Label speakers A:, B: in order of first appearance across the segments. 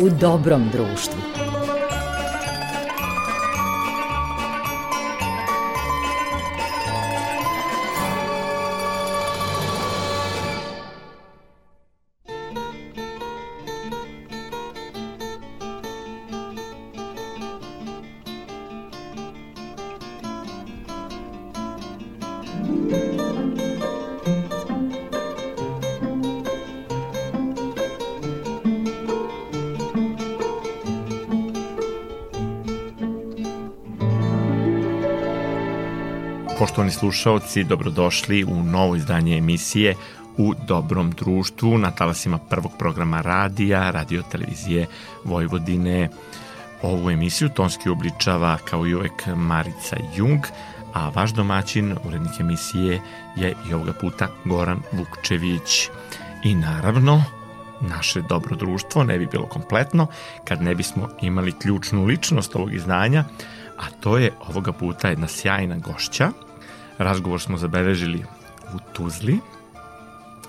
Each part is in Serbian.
A: u dobrom društvu.
B: Slušaoci, dobrodošli u novo izdanje emisije u dobrom društvu na talasima prvog programa radija, radio televizije Vojvodine. Ovu emisiju tonski obličava kao i uvek Marica Jung, a vaš domaćin, urednik emisije je i ovoga puta Goran Vukčević. I naravno, naše dobro društvo ne bi bilo kompletno kad ne bismo imali ključnu ličnost ovog izdanja, a to je ovoga puta jedna sjajna gošća. Razgovor smo zabeležili u Tuzli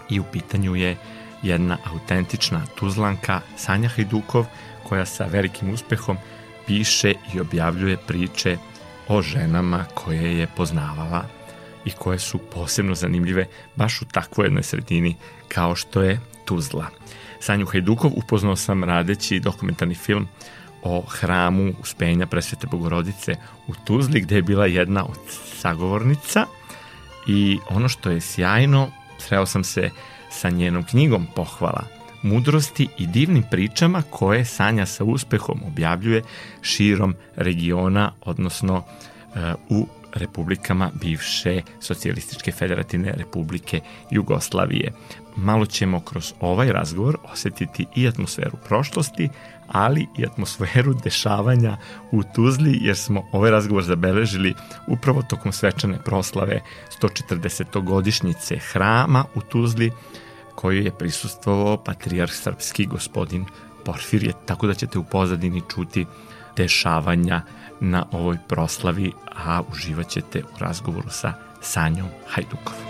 B: i u pitanju je jedna autentična Tuzlanka Sanja Hajdukov koja sa velikim uspehom piše i objavljuje priče o ženama koje je poznavala i koje su posebno zanimljive baš u takvoj jednoj sredini kao što je Tuzla. Sanju Hajdukov upoznao sam radeći dokumentarni film o hramu uspenja presvete Bogorodice u Tuzli gde je bila jedna od sagovornica i ono što je sjajno, sreo sam se sa njenom knjigom pohvala mudrosti i divnim pričama koje Sanja sa uspehom objavljuje širom regiona, odnosno e, u republikama bivše socijalističke federativne republike Jugoslavije. Malo ćemo kroz ovaj razgovor osetiti i atmosferu prošlosti, ali i atmosferu dešavanja u Tuzli, jer smo ovaj razgovor zabeležili upravo tokom svečane proslave 140. godišnjice hrama u Tuzli, koju je prisustvovao patrijarh srpski gospodin Porfirije, tako da ćete u pozadini čuti dešavanja na ovoj proslavi, a uživat ćete u razgovoru sa Sanjom Hajdukovom.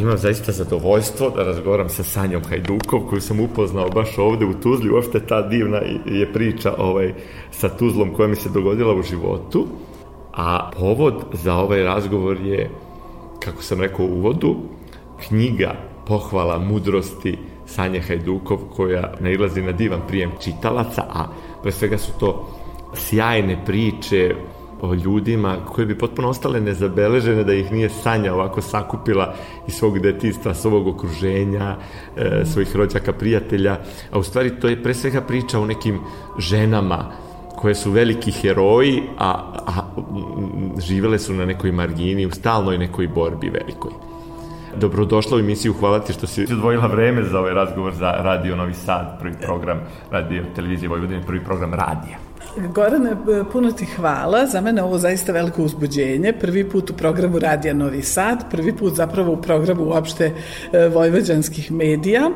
B: Imam zaista zadovoljstvo da razgovaram sa Sanjom Hajdukov, koju sam upoznao baš ovde u Tuzli. Uopšte ta divna je priča ovaj, sa Tuzlom koja mi se dogodila u životu. A povod za ovaj razgovor je, kako sam rekao u uvodu, knjiga Pohvala mudrosti Sanje Hajdukov koja nailazi na divan prijem čitalaca, a pre svega su to sjajne priče o ljudima koje bi potpuno ostale nezabeležene da ih nije Sanja ovako sakupila iz svog detinstva, svog okruženja, e, svojih rođaka, prijatelja, a u stvari to je pre svega priča o nekim ženama koje su veliki heroji, a, a živele su na nekoj margini, u stalnoj nekoj borbi velikoj. Dobrodošla u emisiju, hvala ti što si odvojila vreme za ovaj razgovor za Radio Novi Sad, prvi program Radio Televizije Vojvodine, prvi program radija.
C: Gorane, puno ti hvala. Za mene ovo zaista veliko uzbuđenje. Prvi put u programu Radija Novi Sad, prvi put zapravo u programu uopšte e, vojvođanskih medija.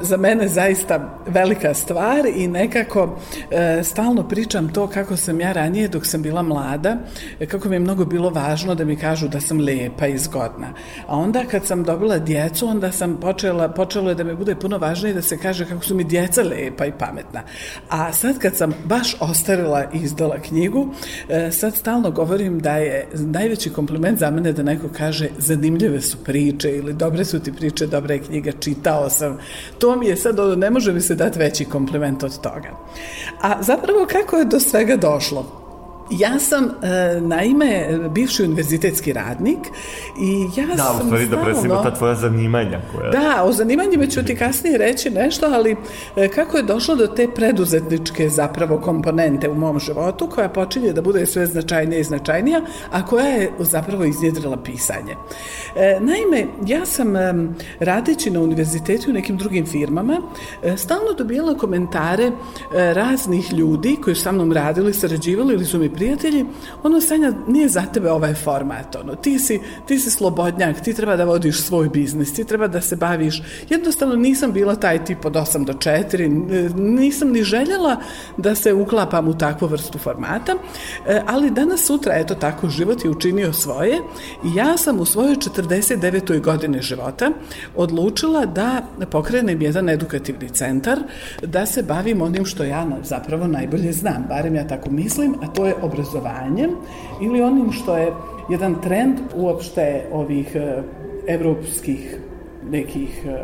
C: Za mene zaista velika stvar i nekako e, stalno pričam to kako sam ja ranije dok sam bila mlada, e, kako mi je mnogo bilo važno da mi kažu da sam lepa i zgodna. A onda kad sam dobila djecu, onda sam počela, počelo je da me bude puno važnije da se kaže kako su mi djeca lepa i pametna. A sad kad sam baš ostarila napravila i izdala knjigu. E, sad stalno govorim da je najveći kompliment za mene da neko kaže zanimljive su priče ili dobre su ti priče, dobra je knjiga, čitao sam. To mi je sad, ne može mi se dati veći kompliment od toga. A zapravo kako je do svega došlo? Ja sam, e, naime, bivši univerzitetski radnik i ja
B: da,
C: sam
B: u stvari da presimo ta tvoja zanimanja. Koja...
C: Da, o zanimanjima ću ti kasnije reći nešto, ali e, kako je došlo do te preduzetničke zapravo komponente u mom životu, koja počinje da bude sve značajnija i značajnija, a koja je zapravo iznjedrila pisanje. E, naime, ja sam radeći na univerzitetu i nekim drugim firmama, stalno dobijala komentare raznih ljudi koji su sa mnom radili, sarađivali ili su mi prijatelji, ono Sanja nije za tebe ovaj format, ono, ti si, ti si slobodnjak, ti treba da vodiš svoj biznis, ti treba da se baviš, jednostavno nisam bila taj tip od 8 do 4, nisam ni željela da se uklapam u takvu vrstu formata, e, ali danas sutra, eto tako, život je učinio svoje i ja sam u svojoj 49. godine života odlučila da pokrenem jedan edukativni centar, da se bavim onim što ja zapravo najbolje znam, barem ja tako mislim, a to je obrazovanje ili onim što je jedan trend uopšte ovih e, evropskih nekih e,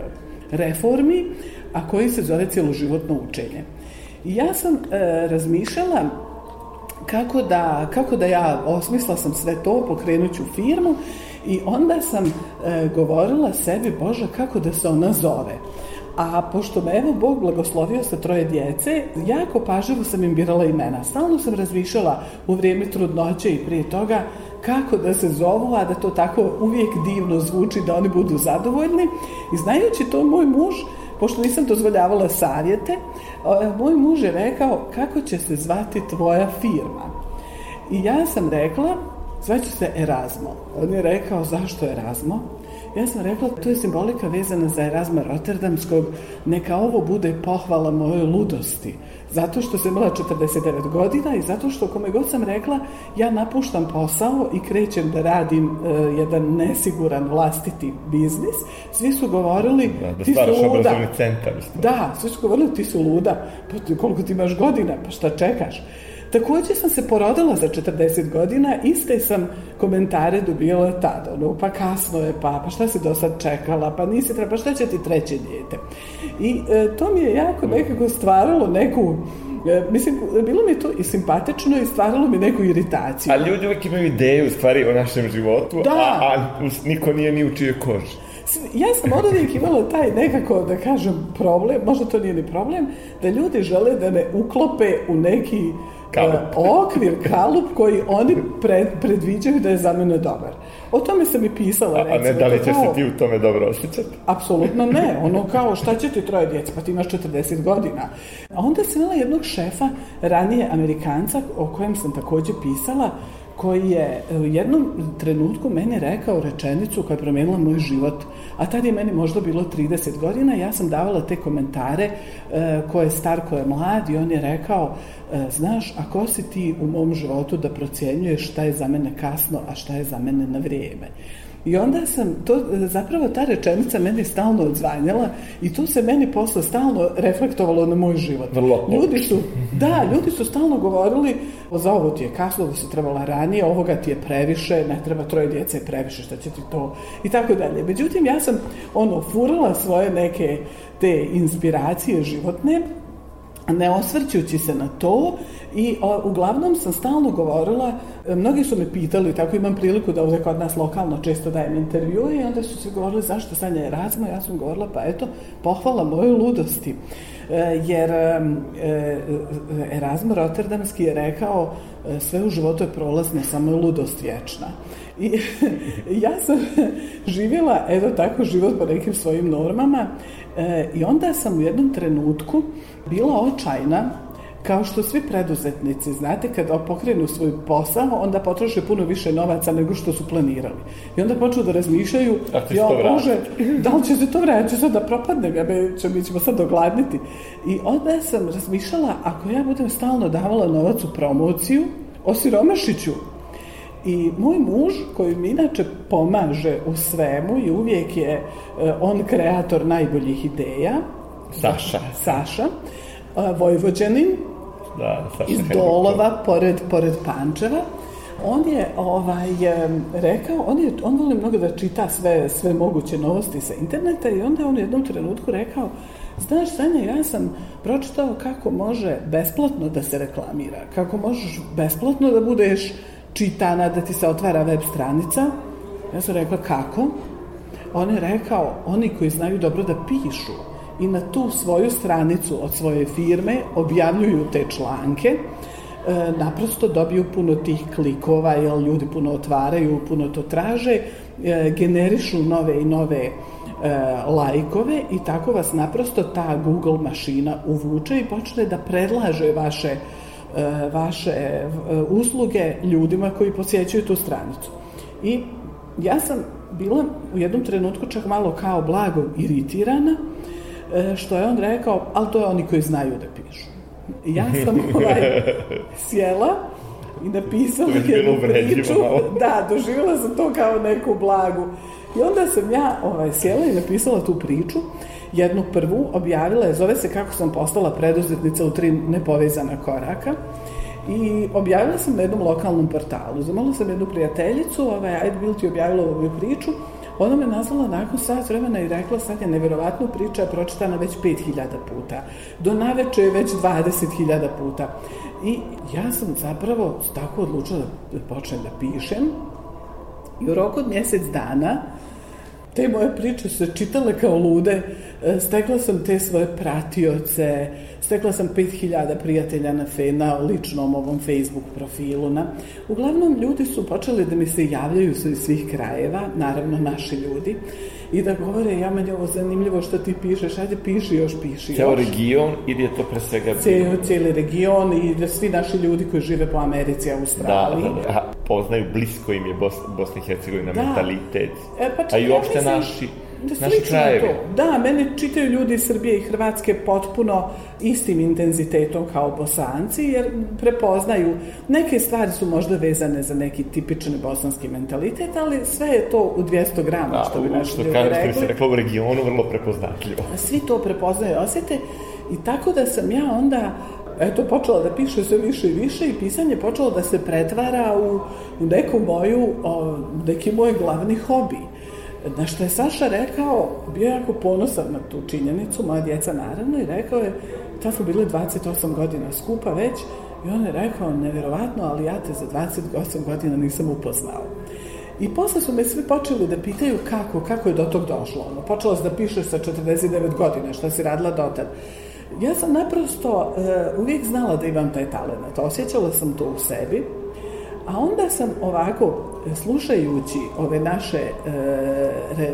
C: reformi, a koji se zove cjeloživotno učenje. I ja sam e, razmišljala kako da, kako da ja osmisla sam sve to, pokrenuću firmu i onda sam e, govorila sebi, Bože, kako da se ona zove. A pošto me evo Bog blagoslovio sa troje djece, jako pažljivo sam im birala imena. Stalno sam razmišljala u vrijeme trudnoće i prije toga kako da se zovu, a da to tako uvijek divno zvuči, da oni budu zadovoljni. I znajući to, moj muž, pošto nisam dozvoljavala savjete, moj muž je rekao kako će se zvati tvoja firma. I ja sam rekla, zvaće se Erasmo. On je rekao, zašto Erasmo? Ja sam rekla, to je simbolika vezana za Erasma Rotterdamskog, neka ovo bude pohvala moje ludosti. Zato što sam imala 49 godina i zato što, kome god sam rekla, ja napuštam posao i krećem da radim uh, jedan nesiguran vlastiti biznis. Svi su govorili,
B: da, da
C: ti su luda.
B: centar.
C: Da, svi su govorili, ti su luda. Pa koliko ti imaš godina, pa šta čekaš? Takođe sam se porodila za 40 godina, iste sam komentare dobila tada, ono, pa kasno je, pa, pa šta si do sad čekala, pa nisi treba, pa šta će ti treće dijete? I e, to mi je jako nekako stvaralo neku E, mislim, bilo mi to i simpatično i stvaralo mi neku iritaciju.
B: A ljudi uvijek imaju ideju, u stvari, o našem životu,
C: da.
B: a, a niko nije ni u čijoj koži.
C: Ja sam od uvijek imala taj nekako, da kažem, problem, možda to nije ni problem, da ljudi žele da ne uklope u neki
B: kalup.
C: okvir, kalup koji oni pred, predviđaju da je za mene dobar. O tome sam i pisala.
B: A, a ne da li ćeš se ti u tome dobro osjećati?
C: Apsolutno ne. Ono kao šta će ti troje djece, pa ti imaš 40 godina. A onda sam imala jednog šefa, ranije Amerikanca, o kojem sam takođe pisala, koji je u jednom trenutku meni rekao rečenicu koja je promenila moj život, a tad je meni možda bilo 30 godina, ja sam davala te komentare e, ko je star, ko je mlad i on je rekao, e, znaš, ako si ti u mom životu da procjenjuješ šta je za mene kasno, a šta je za mene na vrijeme. I onda sam, to, zapravo ta rečenica meni stalno odzvanjala i to se meni posle stalno reflektovalo na moj život.
B: Vrlo
C: ljudi su, da, ljudi su stalno govorili za ovo ti je kasno, da si trebala ranije, ovoga ti je previše, ne treba troje djece previše, šta će ti to, i tako dalje. Međutim, ja sam ono, furala svoje neke te inspiracije životne ne osvrćući se na to i o, uglavnom sam stalno govorila, e, mnogi su me pitali, tako imam priliku da ovdje kod nas lokalno često dajem intervjue i onda su se govorili zašto Sanja Erasmo, ja sam govorila pa eto, pohvala moje ludosti. E, jer e, e Erasmo Rotterdamski je rekao e, sve u životu je prolazno, samo je ludost vječna. I ja sam živjela, evo tako, život po nekim svojim normama e, i onda sam u jednom trenutku bila očajna kao što svi preduzetnici, znate, kada pokrenu svoj posao, onda potroše puno više novaca nego što su planirali. I onda počnu da razmišljaju,
B: ja,
C: može, da li će se to vratiti, sad da propadnem, ja be, će, mi ćemo sad dogladniti. I onda sam razmišljala, ako ja budem stalno davala novac u promociju, osiromašiću I moj muž, koji mi inače pomaže u svemu i uvijek je uh, on kreator najboljih ideja,
B: Saša.
C: Saša, Vojvođanin,
B: da, Saša
C: iz Dolova, pored, pored Pančeva, on je ovaj rekao, on je on voli mnogo da čita sve sve moguće novosti sa interneta i onda on u jednom trenutku rekao Znaš, Sanja, ja sam pročitao kako može besplatno da se reklamira, kako možeš besplatno da budeš čitana, da ti se otvara web stranica. Ja sam rekla, kako? On je rekao, oni koji znaju dobro da pišu i na tu svoju stranicu od svoje firme objavljuju te članke, e, naprosto dobiju puno tih klikova, jer ljudi puno otvaraju, puno to traže, e, generišu nove i nove e, lajkove i tako vas naprosto ta Google mašina uvuče i počne da predlaže vaše vaše usluge ljudima koji posjećuju tu stranicu. I ja sam bila u jednom trenutku čak malo kao blago iritirana, što je on rekao, ali to je oni koji znaju da pišu. Ja sam ovaj, sjela i napisala jednu priču. Da, doživjela sam to kao neku blagu. I onda sam ja ovaj, sjela i napisala tu priču, jednu prvu, objavila je, zove se Kako sam postala preduzetnica u tri nepovezana koraka. I objavila sam na jednom lokalnom portalu. Zamala sam jednu prijateljicu, ovaj, ajde bil ti objavila ovu priču, Ona me nazvala nakon sat vremena i rekla sad je neverovatno priča pročitana već 5000 puta. Do naveče je već 20.000 puta. I ja sam zapravo tako odlučila da počnem da pišem i u roku od mjesec dana te moje priče se čitale kao lude, e, stekla sam te svoje pratioce, stekla sam 5000 prijatelja na, fe, na ličnom ovom Facebook profilu. Na. Uglavnom, ljudi su počeli da mi se javljaju iz svih krajeva, naravno naši ljudi, i da govore, ja meni ovo zanimljivo što ti pišeš, ajde piši još, piši još.
B: Ceo region ili je to pre svega...
C: Ceo, cijeli region i da svi naši ljudi koji žive po Americi, Australiji.
B: Da, da, da. Poznaju blisko im je Bos, Bosna i Hercegovina, da. mentalitet. E, pa a i uopšte ja naši
C: Da naši krajevi. To. Da, mene čitaju ljudi iz Srbije i Hrvatske potpuno istim intenzitetom kao bosanci, jer prepoznaju, neke stvari su možda vezane za neki tipični bosanski mentalitet, ali sve je to u 200 grama, da, što bi naši ljudi rekli.
B: Što se rekla u regionu, vrlo prepoznatljivo.
C: Svi to prepoznaju, osjete, i tako da sam ja onda eto, počela da piše sve više i više i pisanje počelo da se pretvara u, u neku moju, o, neki moj glavni hobi. Na što je Saša rekao, bio jako ponosan na tu činjenicu, moja djeca naravno, i rekao je, ta su bili 28 godina skupa već, i on je rekao, nevjerovatno, ali ja te za 28 godina nisam upoznao. I posle su me svi počeli da pitaju kako, kako je do tog došlo. Ono, počela se da piše sa 49 godina, šta si radila dotad. Ja sam naprosto uh, uvijek znala da imam taj talent. Osjećala sam to u sebi A onda sam ovako, slušajući ove naše e,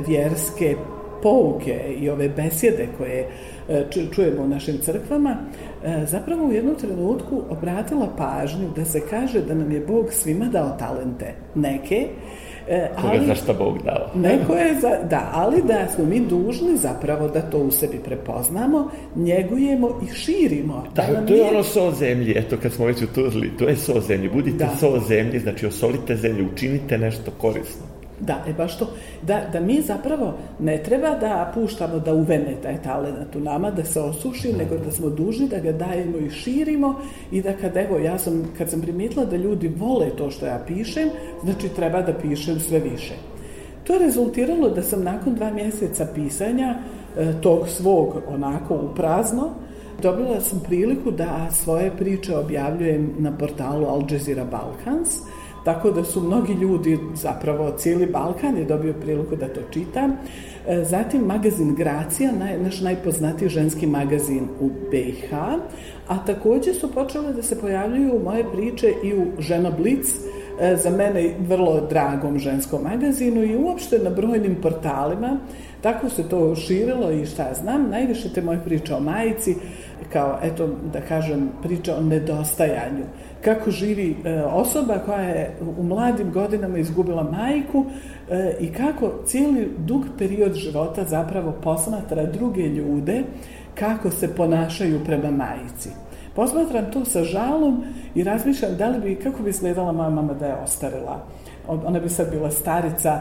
C: vjerske pouke i ove besjede koje e, čujemo u našim crkvama, e, zapravo u jednom trenutku obratila pažnju da se kaže da nam je Bog svima dao talente. Neke,
B: E, ali, za šta Bog dao.
C: Neko je za, da, ali da smo mi dužni zapravo da to u sebi prepoznamo, njegujemo i širimo.
B: Da, da to je ono so zemlji, eto kad smo već u Tuzli, to je so zemlji, budite da. so zemlji, znači osolite zemlju, učinite nešto korisno.
C: Da, e baš to, da, da mi zapravo ne treba da puštamo da uvene taj talent u nama, da se osuši, nego da smo dužni da ga dajemo i širimo i da kad, evo, ja sam, kad sam primitila da ljudi vole to što ja pišem, znači treba da pišem sve više. To je rezultiralo da sam nakon dva mjeseca pisanja e, tog svog onako u prazno, dobila sam priliku da svoje priče objavljujem na portalu Al Jazeera Balkans, Tako da su mnogi ljudi, zapravo cijeli Balkan je dobio priliku da to čita. E, zatim magazin Gracija, naj, naš najpoznatiji ženski magazin u BiH, a takođe su počele da se pojavljuju moje priče i u Žena Blic, e, za mene vrlo dragom ženskom magazinu i uopšte na brojnim portalima. Tako se to širilo i šta znam, najviše te moje priče o majici, kao, eto, da kažem, priča o nedostajanju kako živi e, osoba koja je u mladim godinama izgubila majku e, i kako cijeli dug period života zapravo posmatra druge ljude kako se ponašaju prema majici. Posmatram to sa žalom i razmišljam da li bi, kako bi izgledala moja mama da je ostarila. Ona bi sad bila starica,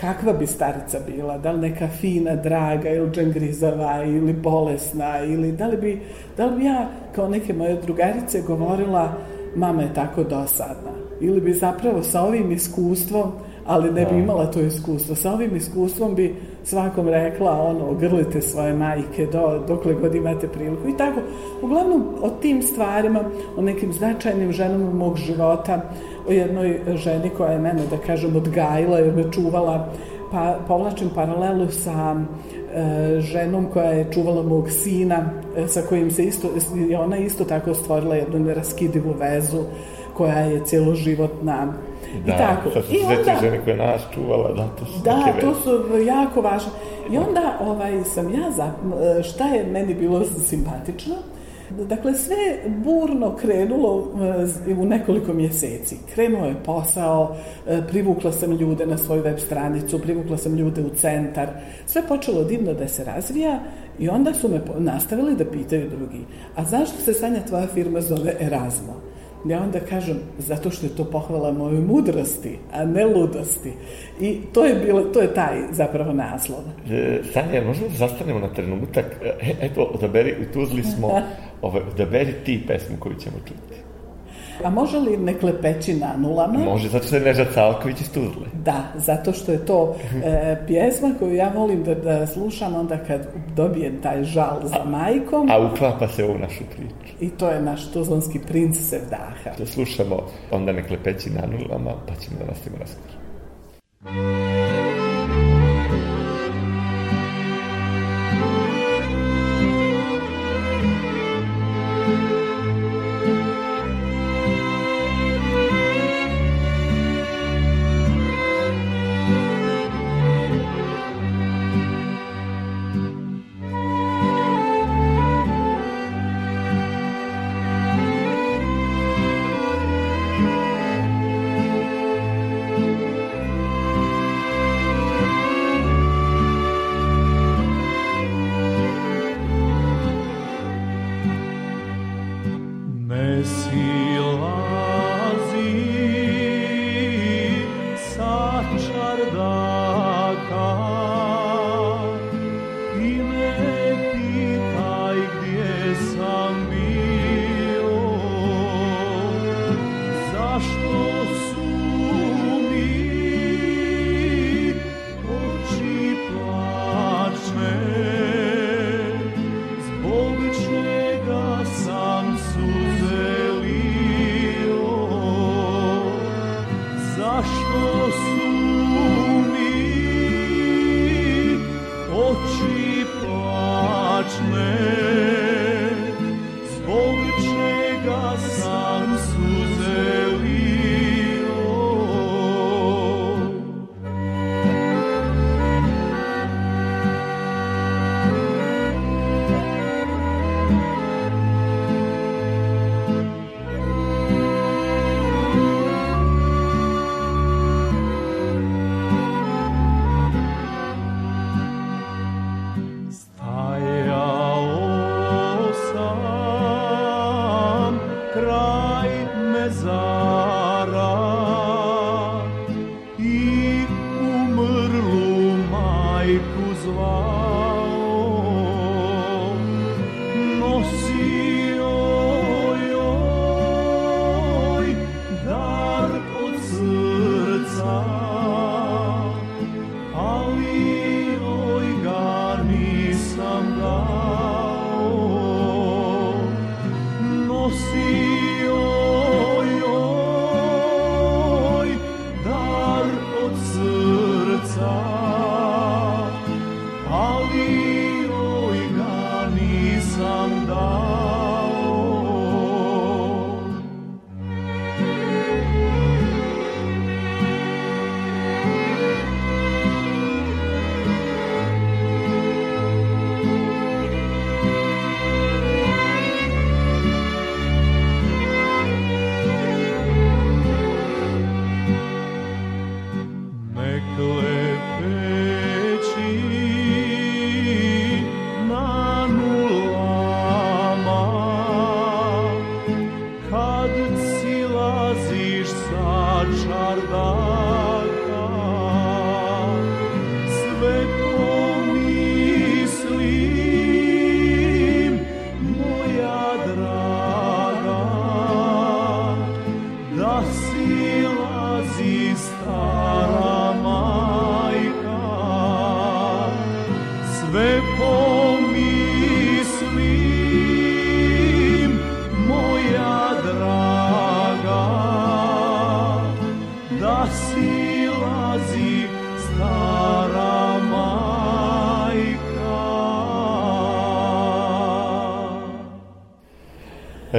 C: kakva bi starica bila, da li neka fina, draga ili džangrizava ili bolesna ili da li bi, da li bi ja kao neke moje drugarice govorila mama je tako dosadna. Ili bi zapravo sa ovim iskustvom, ali ne bi da. imala to iskustvo, sa ovim iskustvom bi svakom rekla ono, grlite svoje majke do, dokle god imate priliku i tako. Uglavnom, o tim stvarima, o nekim značajnim ženama mog života, o jednoj ženi koja je mene, da kažem, odgajila jer me čuvala, pa povlačim paralelu sa E, ženom koja je čuvala mog sina, e, sa kojim se isto, ona isto tako stvorila jednu neraskidivu vezu koja je celoživotna
B: da, I tako. su I onda, žene koje nas čuvala, da, to su
C: Da, to su jako važne. I onda ovaj, sam ja, za, šta je meni bilo simpatično, Dakle, sve burno krenulo e, u nekoliko mjeseci. Krenuo je posao, e, privukla sam ljude na svoju web stranicu, privukla sam ljude u centar. Sve počelo divno da se razvija i onda su me nastavili da pitaju drugi. A zašto se Sanja tvoja firma zove Erasmo? Ja onda kažem, zato što je to pohvala mojoj mudrosti, a ne ludosti. I to je bilo, to je taj zapravo naslov.
D: E, Sanja, možemo da zastanemo na trenutak? E, eto, odaberi, u Tuzli smo, ovaj, odaberi ti pesmu koju ćemo čuti.
C: A može li ne klepeći na nulama?
D: Može, zato što je Neža Calković iz Tuzle.
C: Da, zato što je to e, pjesma koju ja volim da, da slušam onda kad dobijem taj žal za majkom.
D: A uklapa se u našu priču.
C: I to je naš tuzlanski princ Sevdaha.
D: Da slušamo onda ne klepeći na nulama, pa ćemo da nastavimo razgovor.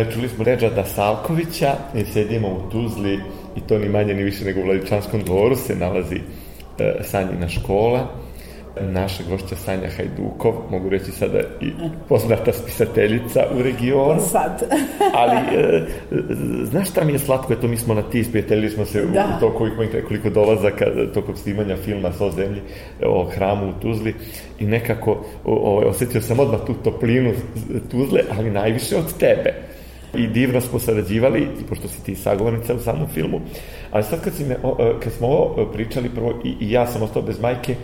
D: Čuli smo Ređada Salkovića i sedimo u Tuzli i to ni manje ni više nego u Vladičanskom dvoru se nalazi e, Sanjina škola.
B: naša gošća Sanja Hajdukov, mogu reći sada i poznata spisateljica u regionu.
C: Sad.
B: ali, e, znaš šta mi je slatko, eto mi smo na ti, sprijateljili smo se da. u to koliko, koliko dolazaka tokom snimanja filma So zemlji o hramu u Tuzli i nekako o, o, osetio sam odmah tu toplinu Tuzle, ali najviše od tebe i divno smo sarađivali, pošto si ti sagovornica u samom filmu, ali sad kad, si me, kad smo ovo pričali prvo i, i ja sam ostao bez majke,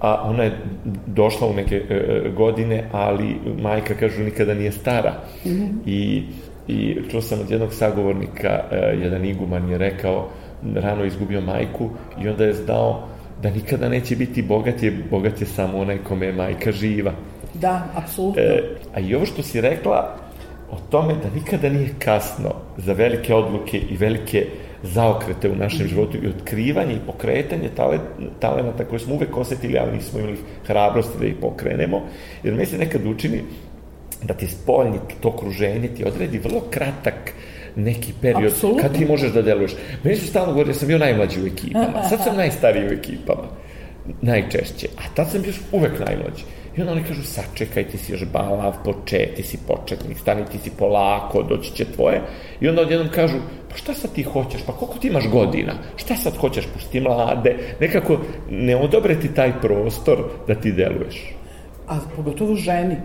B: a ona je došla u neke e, godine, ali majka, kažu, nikada nije stara. Mm -hmm. I, I čuo sam od jednog sagovornika, e, jedan iguman je rekao, rano izgubio majku i onda je znao da nikada neće biti bogat, je bogat je samo onaj kome je majka živa.
C: Da, apsolutno. E,
B: a i ovo što si rekla, o tome da nikada nije kasno za velike odluke i velike zaokrete u našem životu i otkrivanje i pokretanje talenata koje smo uvek osetili, ali nismo imali hrabrosti da ih pokrenemo, jer me se nekad učini da ti spoljni to okruženje ti odredi vrlo kratak neki period Absolutno. kad ti možeš da deluješ. Meni su stalno govorili, ja sam bio najmlađi u ekipama, sad sam najstariji u ekipama, najčešće, a tad sam bio uvek najmlađi. I onda oni kažu, sačekaj, ti si još balav, poče, ti si početnik, stani, ti si polako, doći će tvoje. I onda odjednom kažu, pa šta sad ti hoćeš, pa koliko ti imaš godina, šta sad hoćeš, pusti mlade, nekako ne odobre ti taj prostor da ti deluješ.
C: A pogotovo ženi.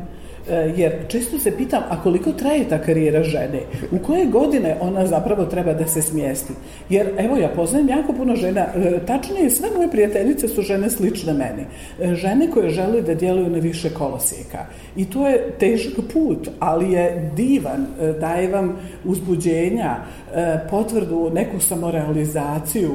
C: E, jer često se pitam, a koliko traje ta karijera žene? U koje godine ona zapravo treba da se smjesti? Jer, evo, ja poznajem jako puno žena, e, tačnije, sve moje prijateljice su žene slične meni. E, žene koje žele da djeluju na više kolosijeka. I to je težak put, ali je divan, daje vam uzbuđenja, potvrdu, neku samorealizaciju.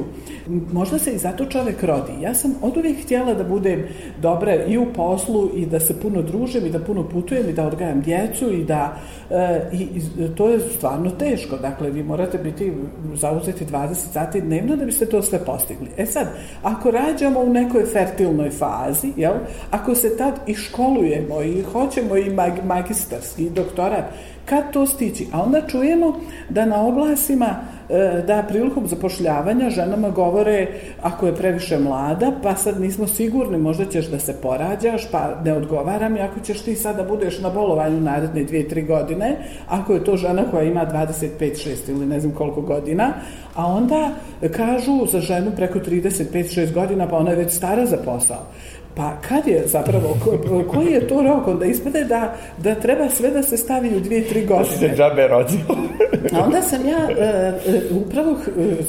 C: Možda se i zato čovek rodi. Ja sam od uvijek htjela da budem dobra i u poslu i da se puno družim i da puno putujem i da odgajam djecu i da e, i, i to je stvarno teško. Dakle, vi morate biti zauzeti 20 sati dnevno da biste to sve postigli. E sad, ako rađamo u nekoj fertilnoj fazi, jel, ako se tad i školujemo i hoćemo i mag, magistarski i doktorat, kad to stići? A onda čujemo da na oblasima E, da prilikom zapošljavanja ženama govore ako je previše mlada, pa sad nismo sigurni, možda ćeš da se porađaš, pa ne odgovaram i ako ćeš ti sada da budeš na bolovanju naredne dvije, tri godine, ako je to žena koja ima 25, 6 ili ne znam koliko godina, a onda kažu za ženu preko 35, 6 godina, pa ona je već stara za posao. Pa kad je zapravo, ko, koji je to rok? Onda ispade da, da treba sve da se stavi u dvije, tri godine. Da
B: se džabe rodio.
C: A onda sam ja, uh, upravo, uh,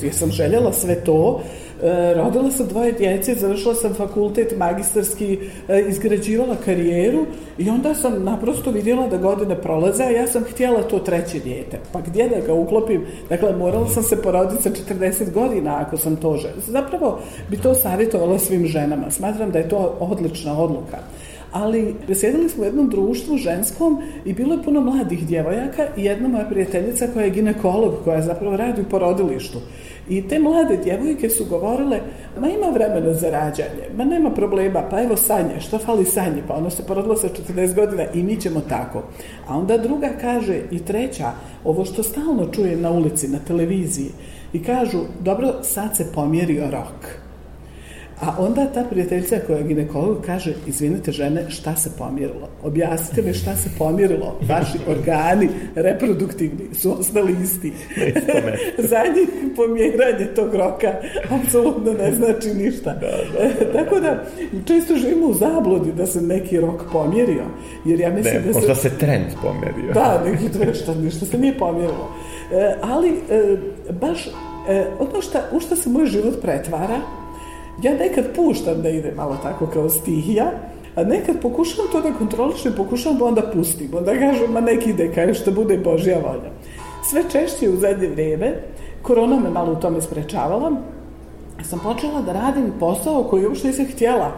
C: jer sam željela sve to, E, rodila sam dvoje djece, završila sam fakultet magistarski, e, izgrađivala karijeru i onda sam naprosto vidjela da godine prolaze, a ja sam htjela to treće dijete. Pa gdje da ga uklopim? Dakle, morala sam se poroditi sa 40 godina ako sam to žena. Zapravo bi to savjetovala svim ženama. Smatram da je to odlična odluka ali sjedili smo u jednom društvu ženskom i bilo je puno mladih djevojaka i jedna moja prijateljica koja je ginekolog, koja zapravo radi u porodilištu. I te mlade djevojke su govorile, ma ima vremena za rađanje, ma nema problema, pa evo sanje, što fali sanje, pa ono se porodilo sa 40 godina i mi ćemo tako. A onda druga kaže i treća, ovo što stalno čujem na ulici, na televiziji, i kažu, dobro, sad se pomjerio rok. A onda ta prijateljica koja je ginekolog kaže, izvinite žene, šta se pomirilo? Objasnite mi šta se pomirilo. Vaši organi reproduktivni su ostali isti. Za njih pomjeranje tog roka apsolutno ne znači ništa. Da, da, da, da. Tako da, često živimo u zabludi da se neki rok pomjerio. Jer ja mislim
B: ne,
C: da se...
B: Možda se trend pomjerio.
C: Da, neki trend, što, ništa se nije pomjerilo. E, ali, e, baš, e, ono šta, u šta se moj život pretvara, ja nekad puštam da ide malo tako kao stihija, a nekad pokušavam to da kontrolišem, pokušavam da onda pustim. Onda kažem, ma nek ide, kao što bude Božja volja. Sve češće u zadnje vrijeme, korona me malo u tome sprečavala, sam počela da radim posao koji uopšte nisam htjela,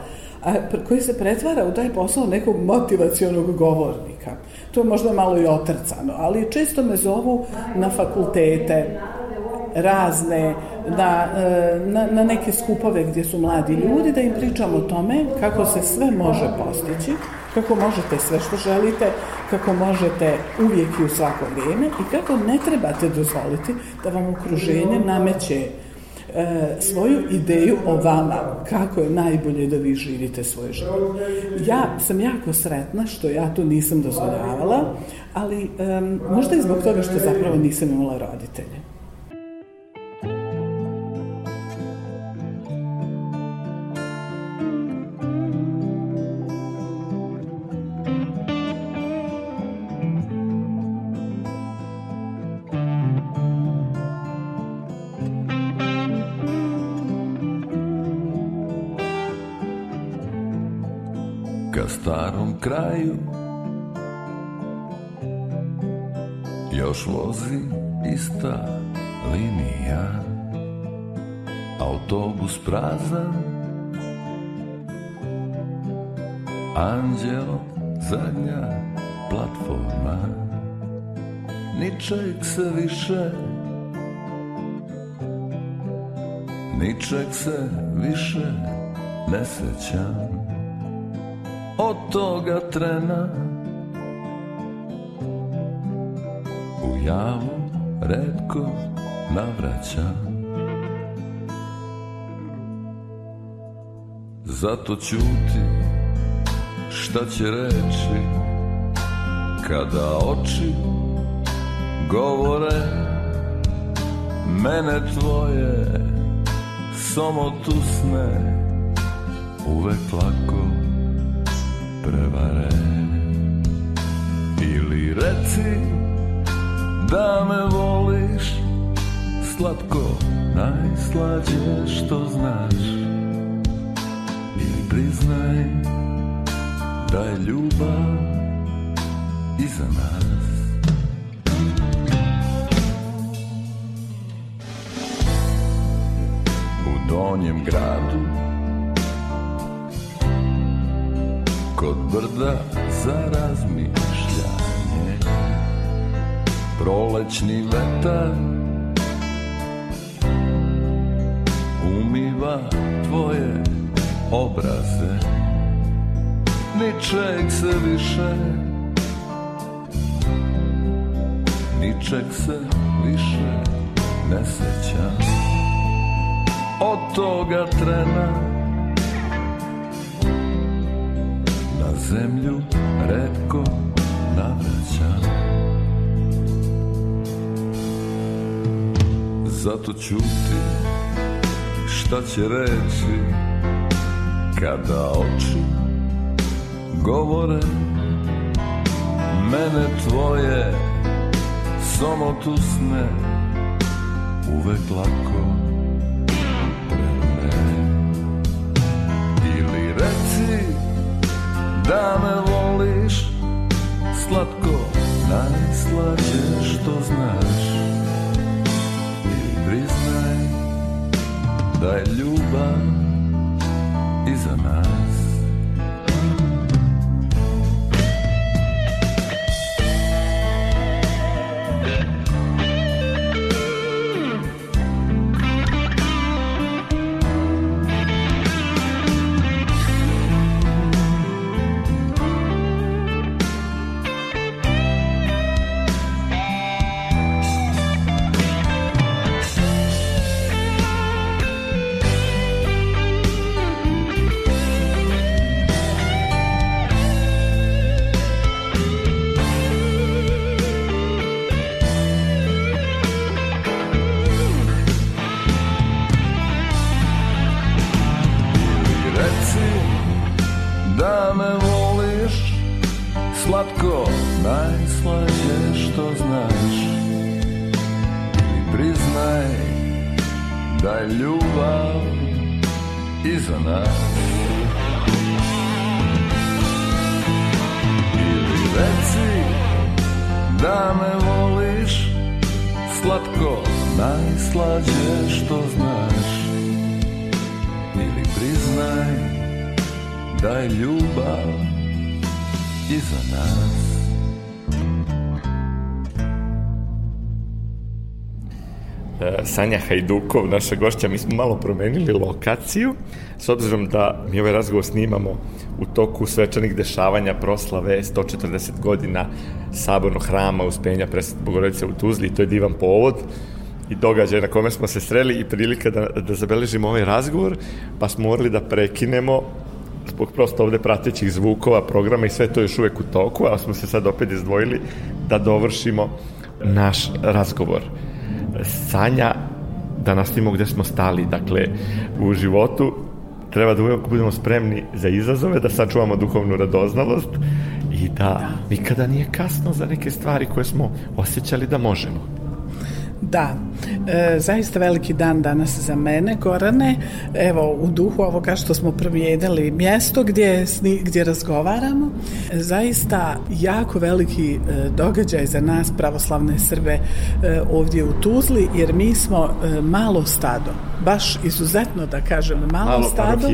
C: a koji se pretvara u taj posao nekog motivacionog govornika. To je možda malo i otrcano, ali često me zovu na fakultete, razne, da, e, na, na neke skupove gdje su mladi ljudi, da im pričam o tome kako se sve može postići, kako možete sve što želite, kako možete uvijek i u svako vrijeme i kako ne trebate dozvoliti da vam okruženje nameće svoju ideju o vama, kako je najbolje da vi živite svoj život. Ja sam jako sretna što ja to nisam dozvoljavala, ali um, možda i zbog toga što zapravo nisam imala roditelje.
A: Kraju. Još vozi ista linija. Autobus prazan. Anđeo zadnja platforma. Ničeg se više. Ničeg se više ne sećam od toga trena. U javu redko navraćam Zato ćuti šta će reći Kada oči govore Mene tvoje samo tusne Uvek lako prevare. Ili reci da me voliš Slatko najslađe što znaš. Ili priznaj da je ljubav iza nas. U donjem gradu kod brda za razmišljanje. Prolećni vetar umiva tvoje obraze. Ničeg se više Ničeg se više ne sećam. Od toga trena zemlju redko navraćam. Zato ćuti šta će reći Kada oči govore. Mene tvoje samo tusne Uvek lako Ili reci da me voliš Slatko, najslađe što znaš. I priznaj da je ljubav iza nas
B: Sanja Hajdukov, naša gošća, mi smo malo promenili lokaciju, s obzirom da mi ovaj razgovor snimamo u toku svečanih dešavanja proslave 140 godina sabornog hrama uspenja presvete Bogorodice u Tuzli, to je divan povod. i događaj na kome smo se sreli i prilika da, da zabeležimo ovaj razgovor, pa smo morali da prekinemo zbog prosto ovde pratećih zvukova, programa i sve to još uvek u toku, a smo se sad opet izdvojili da dovršimo naš razgovor. Sanja, da nastavimo gde smo stali, dakle, u životu treba da uvek budemo spremni za izazove, da sačuvamo duhovnu radoznalost i da nikada nije kasno za neke stvari koje smo osjećali da možemo.
C: Da, e, zaista veliki dan danas za mene, Gorane. Evo, u duhu ovoga što smo promijenili mjesto gdje, gdje razgovaramo, zaista jako veliki e, događaj za nas, pravoslavne Srbe, e, ovdje u Tuzli, jer mi smo e, malo stado, baš izuzetno da kažem, malo, malo stado,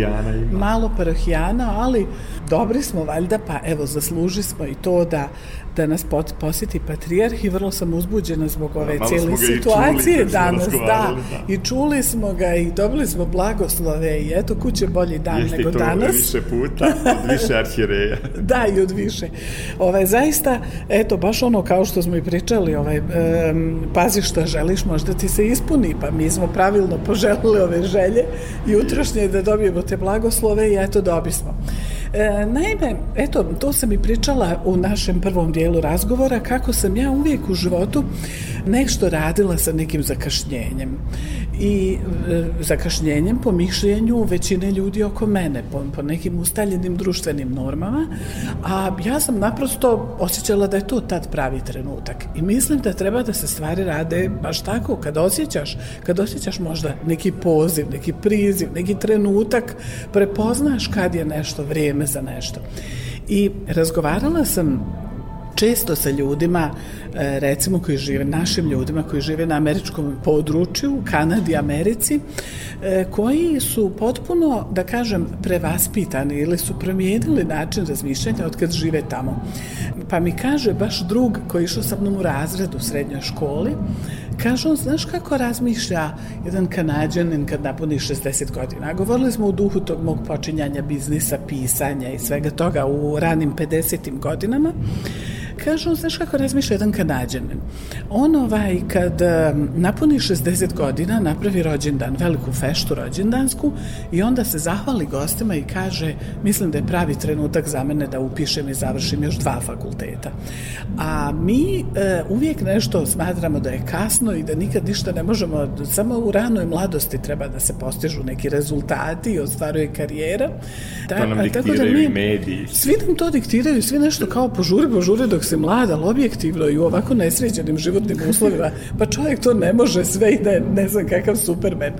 C: malo parohijana, ali dobri smo valjda, pa evo, zasluži smo i to da da nas posjeti patrijarh i vrlo sam uzbuđena zbog ove da, cijele situacije čuli, danas, da, da, i čuli smo ga i dobili smo blagoslove i eto kuće bolji dan Jeste nego danas.
B: To više puta, od više arhireja.
C: da, i od više. Ove, zaista, eto, baš ono kao što smo i pričali, ovaj, um, pazi šta želiš, možda ti se ispuni, pa mi smo pravilno poželili ove želje i utrošnje da dobijemo te blagoslove i eto, dobismo. E, naime, eto, to sam i pričala u našem prvom dijelu razgovora, kako sam ja uvijek u životu nešto radila sa nekim zakašnjenjem i e, zakašnjenjem po mišljenju većine ljudi oko mene, po, po nekim ustaljenim društvenim normama, a ja sam naprosto osjećala da je to tad pravi trenutak. I mislim da treba da se stvari rade baš tako, kad osjećaš, kad osjećaš možda neki poziv, neki priziv, neki trenutak, prepoznaš kad je nešto vrijeme za nešto. I razgovarala sam često sa ljudima, e, recimo koji žive, našim ljudima koji žive na američkom području, u Kanadi, Americi, e, koji su potpuno, da kažem, prevaspitani ili su promijenili način razmišljanja od kad žive tamo. Pa mi kaže baš drug koji išao sa mnom u razredu u srednjoj školi, Kaže znaš kako razmišlja jedan kanadjanin kad napuni 60 godina? Govorili smo u duhu tog mog počinjanja biznisa, pisanja i svega toga u ranim 50. godinama. Kažu, znaš kako razmišlja jedan kanadjanin? On ovaj, kad napuni 60 godina, napravi rođendan, veliku feštu rođendansku i onda se zahvali gostima i kaže, mislim da je pravi trenutak za mene da upišem i završim još dva fakulteta. A mi e, uvijek nešto smatramo da je kasno i da nikad ništa ne možemo, samo u ranoj mladosti treba da se postižu neki rezultati i ostvaruje karijera.
B: Da, to nam diktiraju da mi, i mediji.
C: Svi nam to diktiraju, svi nešto kao požuri, požuri dok se mlad, ali objektivno i u ovako nesređenim životnim uslovima, pa čovjek to ne može sve i da je ne znam kakav supermen.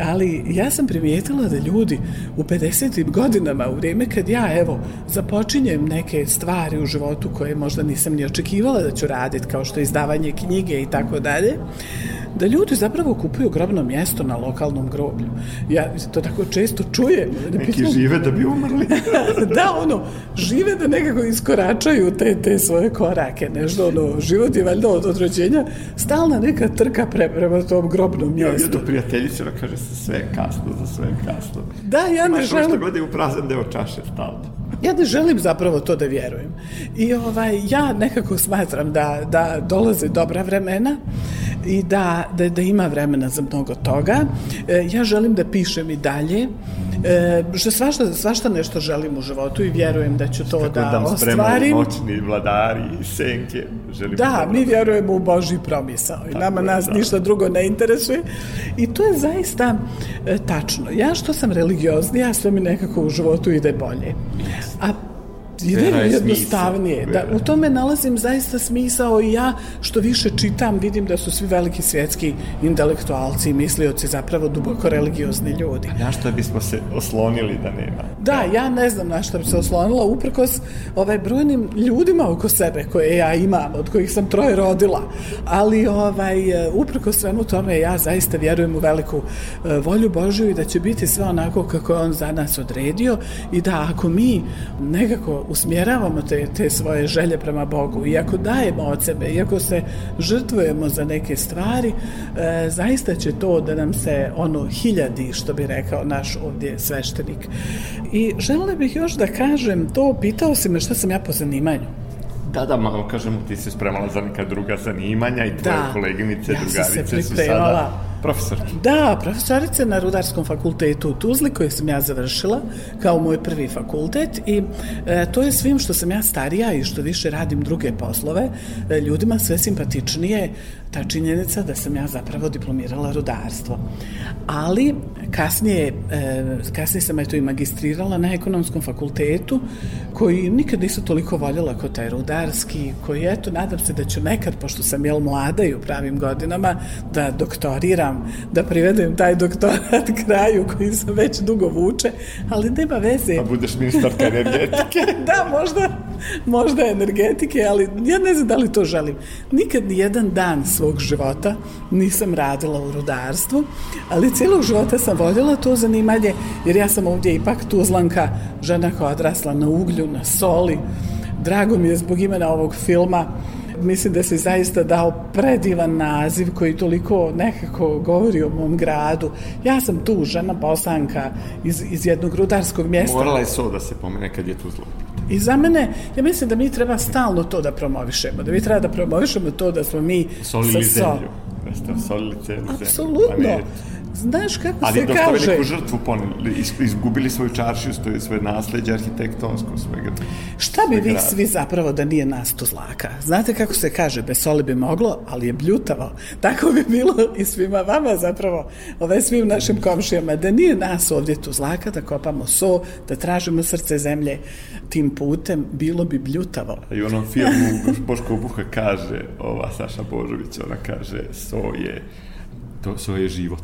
C: Ali ja sam primijetila da ljudi u 50. godinama, u vrijeme kad ja, evo, započinjem neke stvari u životu koje možda nisam ni očekivala da ću raditi, kao što je izdavanje knjige i tako dalje, da ljudi zapravo kupuju grobno mjesto na lokalnom groblju. Ja to tako često čujem.
B: Da Neki pitam, žive da bi umrli.
C: da, ono, žive da nekako iskoračaju te, te svoje korake, nešto, ono, život je valjda od odrođenja stalna neka trka pre, prema tom grobnom mjestu. Ja,
B: do prijateljice, ona kaže se sve kasno, za sve kasno.
C: Da, ja ne želim...
B: Što god je u prazan deo čaše stalno.
C: Ja ne želim zapravo to da vjerujem. I ovaj, ja nekako smatram da, da dolaze dobra vremena i da, da, da ima vremena za mnogo toga. E, ja želim da pišem i dalje, e, što svašta, svašta nešto želim u životu i vjerujem da ću to Kako da, da ostvarim.
B: noćni vladari i senke.
C: Želim da, mi vjerujemo u Božji promisao i nama nas da. ništa drugo ne interesuje. I to je zaista e, tačno. Ja što sam religioznija, sve mi nekako u životu ide bolje. A ide jednostavnije. Da, u tome nalazim zaista smisao i ja što više čitam vidim da su svi veliki svjetski intelektualci i mislioci zapravo duboko religiozni ljudi.
B: A na što bismo se oslonili da nema?
C: Da, ja ne znam na što bi se oslonila uprkos ovaj brojnim ljudima oko sebe koje ja imam, od kojih sam troje rodila, ali ovaj, uprkos svemu tome ja zaista vjerujem u veliku uh, volju Božju i da će biti sve onako kako je on za nas odredio i da ako mi nekako usmjeravamo te, te svoje želje prema Bogu, iako dajemo od sebe, iako se žrtvujemo za neke stvari, e, zaista će to da nam se ono hiljadi, što bi rekao naš ovdje sveštenik. I želela bih još da kažem to, pitao si me šta sam ja po zanimanju.
B: Da, da, malo kažemo, ti se spremala za neka druga zanimanja i tvoje
C: Da.
B: koleginice,
C: Ja
B: drugarice su sada profesorki.
C: Da, profesorica na Rudarskom fakultetu u Tuzli koju sam ja završila kao moj prvi fakultet i e, to je svim što sam ja starija i što više radim druge poslove, e, ljudima sve simpatičnije ta činjenica da sam ja zapravo diplomirala rudarstvo. Ali kasnije, e, kasnije sam eto i magistrirala na ekonomskom fakultetu koji nikad nisu toliko voljela kao taj rudarski, koji eto nadam se da ću nekad, pošto sam jel mlada i u pravim godinama, da doktoriram, da privedem taj doktorat kraju koji sam već dugo vuče, ali nema veze.
B: Pa budeš ministarka energetike.
C: da, možda, možda energetike, ali ja ne znam da li to želim. Nikad ni jedan dan svog života nisam radila u rudarstvu, ali cijelog života sam voljela to zanimanje, jer ja sam ovdje ipak tuzlanka, žena koja odrasla na uglju, na soli. Drago mi je zbog imena ovog filma, mislim da se zaista dao predivan naziv koji toliko nekako govori o mom gradu. Ja sam tu žena bosanka iz, iz jednog rudarskog mjesta.
B: Morala je so da se pomene kad je tu zlo.
C: I za mene, ja mislim da mi treba stalno to da promovišemo, da mi treba da promovišemo to da smo mi
B: Solili
C: sa so-
B: zemlju. Da ste solili celu zemlju.
C: Apsolutno. Znaš kako
B: Ali
C: se
B: dosta
C: kaže...
B: veliku žrtvu poneli, iz, izgubili svoju čaršiju, stoje svoje nasledđe arhitektonsko, svega.
C: Šta bi
B: sve
C: vi svi zapravo da nije nas tu zlaka? Znate kako se kaže, bez soli bi moglo, ali je bljutavo. Tako bi bilo i svima vama zapravo, ove svim našim komšijama, da nije nas ovdje tu zlaka, da kopamo so, da tražimo srce zemlje tim putem, bilo bi bljutavo.
B: I u onom filmu Boško Buha kaže, ova Saša Božović, ona kaže, so je, to, so je život.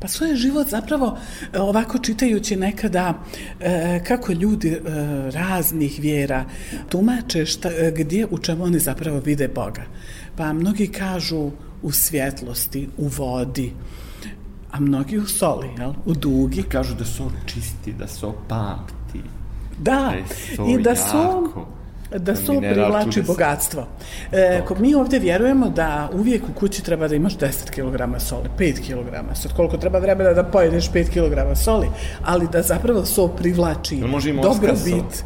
C: Pa svoj život zapravo e, ovako čitajući nekada e, kako ljudi e, raznih vjera tumače šta, e, gdje u čemu oni zapravo vide Boga. Pa mnogi kažu u svjetlosti, u vodi, a mnogi u soli, jel? u dugi.
B: Kažu da so čisti, da so pamti.
C: Da,
B: Da so
C: i da su
B: jako.
C: Da
B: Mineral
C: privlači bogatstvo. E, ko mi ovdje vjerujemo da uvijek u kući treba da imaš 10 kg soli, 5 kg. Sad koliko treba vremena da pojedeš 5 kg soli, ali da zapravo so privlači dobrobit.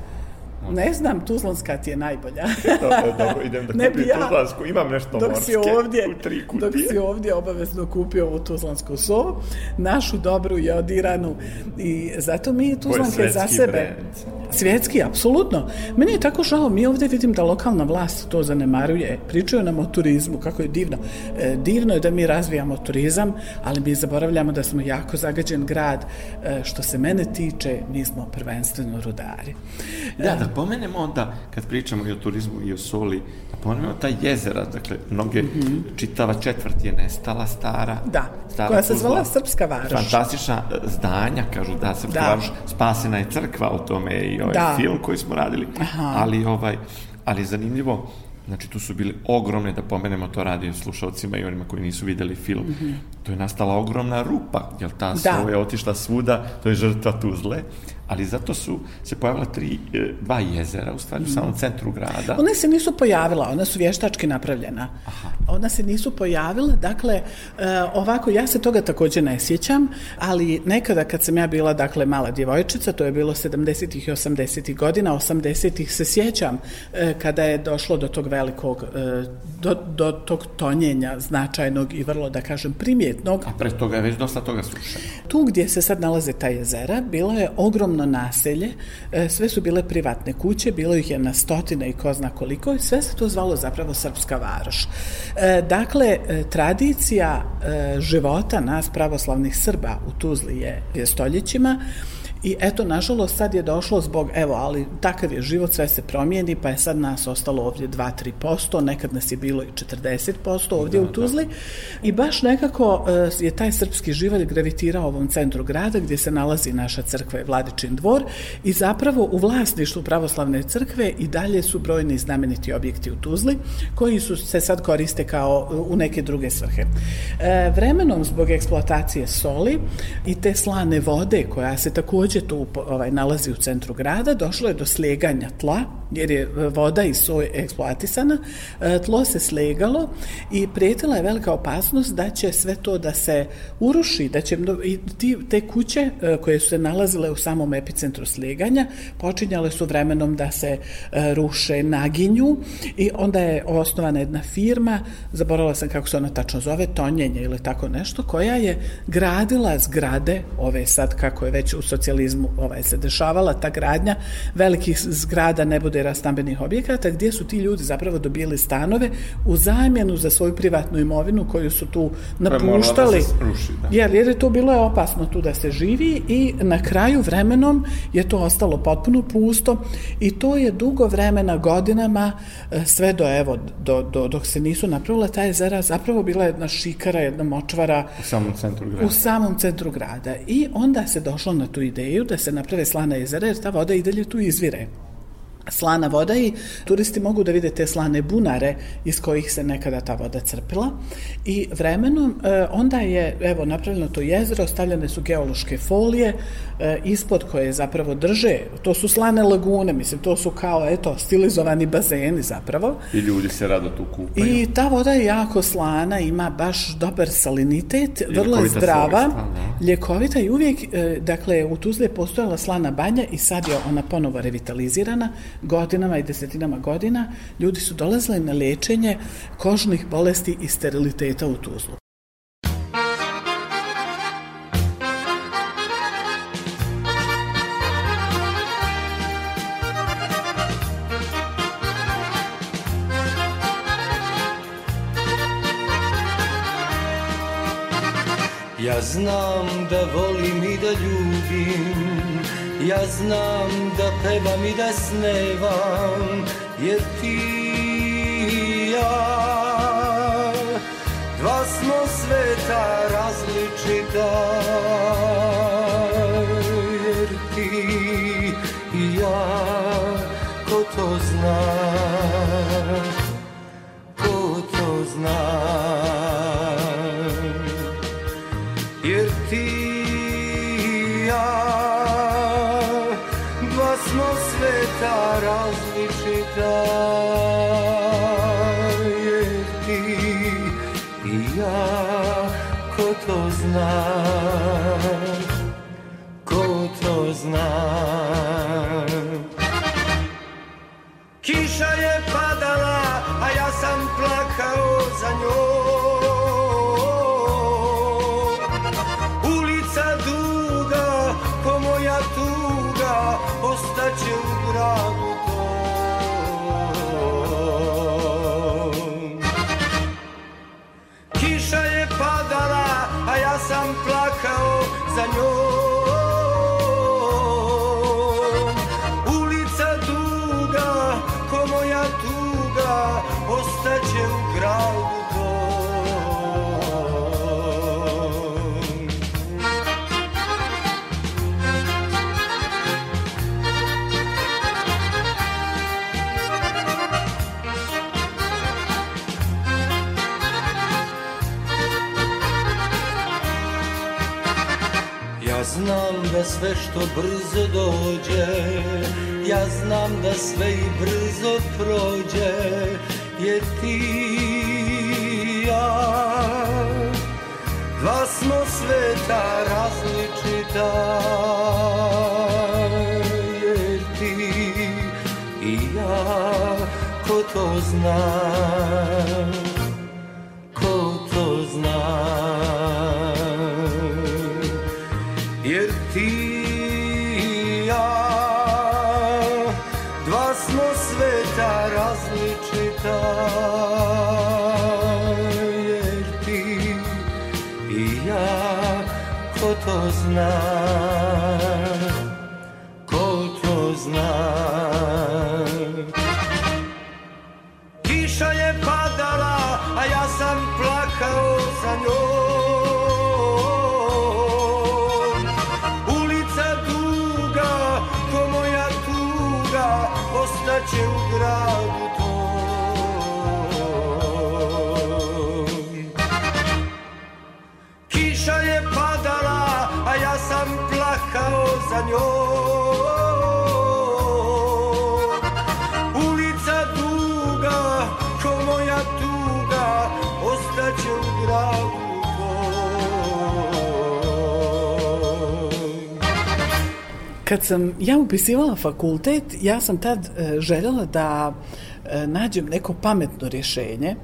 C: Ne znam, tuzlanska ti je najbolja.
B: Dobro, dobro, idem da
C: Ne
B: kupim
C: ja.
B: tuzlansku, imam nešto
C: dok
B: morske
C: si ovdje,
B: u tri
C: dok
B: kutije.
C: si ovdje obavezno kupio ovu tuzlansku so, našu dobru jodiranu i zato mi tuzlanke za sebe.
B: brend.
C: Svjetski, apsolutno. Meni je tako žao, mi ovdje vidim da lokalna vlast to zanemaruje. Pričaju nam o turizmu, kako je divno. E, divno je da mi razvijamo turizam, ali mi zaboravljamo da smo jako zagađen grad. E, što se mene tiče, mi smo prvenstveno rudari.
B: Da, da pomenemo onda, kad pričamo i o turizmu i o soli, da pomenemo ta jezera, dakle, mnoge, čitava četvrt je nestala stara.
C: Da,
B: stara
C: koja se zvala Srpska varoš.
B: Fantastična e, zdanja, kažu da, Srpska
C: Da.
B: varoš, spasena je crkva, o tome je i ovaj
C: Da.
B: film koji smo radili, ali ovaj, ali zanimljivo, Znači, tu su bili ogromne, da pomenemo to radio slušalcima i onima koji nisu videli film. To je nastala ogromna rupa, jer ta.
C: Da.
B: soja je otišla svuda, to je žrtva Tuzle, ali zato su se pojavila tri, e, dva jezera, u stvari u samom centru grada.
C: One se nisu pojavila, ona su vještački napravljena. Aha. Ona se nisu pojavila, dakle, e, ovako, ja se toga također ne sjećam, ali nekada kad sam ja bila, dakle, mala djevojčica, to je bilo 70. i 80. godina, 80. se sjećam e, kada je došlo do tog velikog, do, do tog tonjenja značajnog i vrlo, da kažem, primjetnog.
B: A pre toga je već dosta toga slušano.
C: Tu gdje se sad nalaze ta jezera, bilo je ogromno naselje, e, sve su bile privatne kuće, bilo ih je na stotine i ko zna koliko i sve se to zvalo zapravo Srpska varoš. E, Dakle, e, tradicija života nas pravoslavnih Srba u Tuzli je stoljećima I eto, nažalost, sad je došlo zbog, evo, ali takav je život, sve se promijeni, pa je sad nas ostalo ovdje 2-3%, nekad nas je bilo i 40% ovdje u Tuzli. I baš nekako e, je taj srpski život gravitirao ovom centru grada gdje se nalazi naša crkva i Vladičin dvor i zapravo u vlasništvu pravoslavne crkve i dalje su brojni znameniti objekti u Tuzli koji su se sad koriste kao e, u neke druge svrhe. E, vremenom zbog eksploatacije soli i te slane vode koja se također takođe tu ovaj, nalazi u centru grada, došlo je do sleganja tla, jer je voda i soj eksploatisana, e, tlo se slegalo i prijetila je velika opasnost da će sve to da se uruši, da će i ti, te kuće e, koje su se nalazile u samom epicentru sleganja počinjale su vremenom da se e, ruše, naginju i onda je osnovana jedna firma, zaboravila sam kako se ona tačno zove, Tonjenje ili tako nešto, koja je gradila zgrade, ove sad kako je već u socijalizmu ovaj, se dešavala ta gradnja velikih zgrada ne bude stambenih objekata gdje su ti ljudi zapravo dobili stanove u zamjenu za svoju privatnu imovinu koju su tu napuštali. Da ruši, da. Jer, jer je to bilo opasno tu da se živi i na kraju vremenom je to ostalo potpuno pusto i to je dugo vremena godinama e, sve do evo do, do, dok se nisu napravila ta jezera zapravo bila jedna šikara, jedna močvara
B: u samom centru grada.
C: U samom centru grada. I onda se došlo na tu ideju da se naprave slana jezera jer ta voda i dalje tu izvire slana voda i turisti mogu da vide te slane bunare iz kojih se nekada ta voda crpila i vremenom e, onda je evo napravljeno to jezero, stavljene su geološke folije e, ispod koje zapravo drže, to su slane lagune, mislim to su kao eto stilizovani bazeni zapravo.
B: I ljudi se rado tu kupaju.
C: I ta voda je jako slana, ima baš dobar salinitet, I vrlo je zdrava, da. ljekovita i uvijek, e, dakle u Tuzli je postojala slana banja i sad je ona ponovo revitalizirana godinama i desetinama godina ljudi su dolazili na lečenje kožnih bolesti i steriliteta u Tuzlu.
E: Ja znam da volim i da ljubim Ja znam da pevam i da snevam Jer ti i ja Dva smo sveta različita Jer ti i ja Ko to zna Ko to zna zna ko to zna. Kiša je padala, a ja sam plakao za njom ostaće u gradu sve što brzo dođe. Ja znam da sve i brzo prođe Jer ti i ja Dva smo sveta različita Jer ti i ja Ko to zna ostaće u gradu Kiša je padala, a ja sam plakao za njom
C: Kad sam ja upisivala fakultet, ja sam tad e, željela da e, nađem neko pametno rješenje.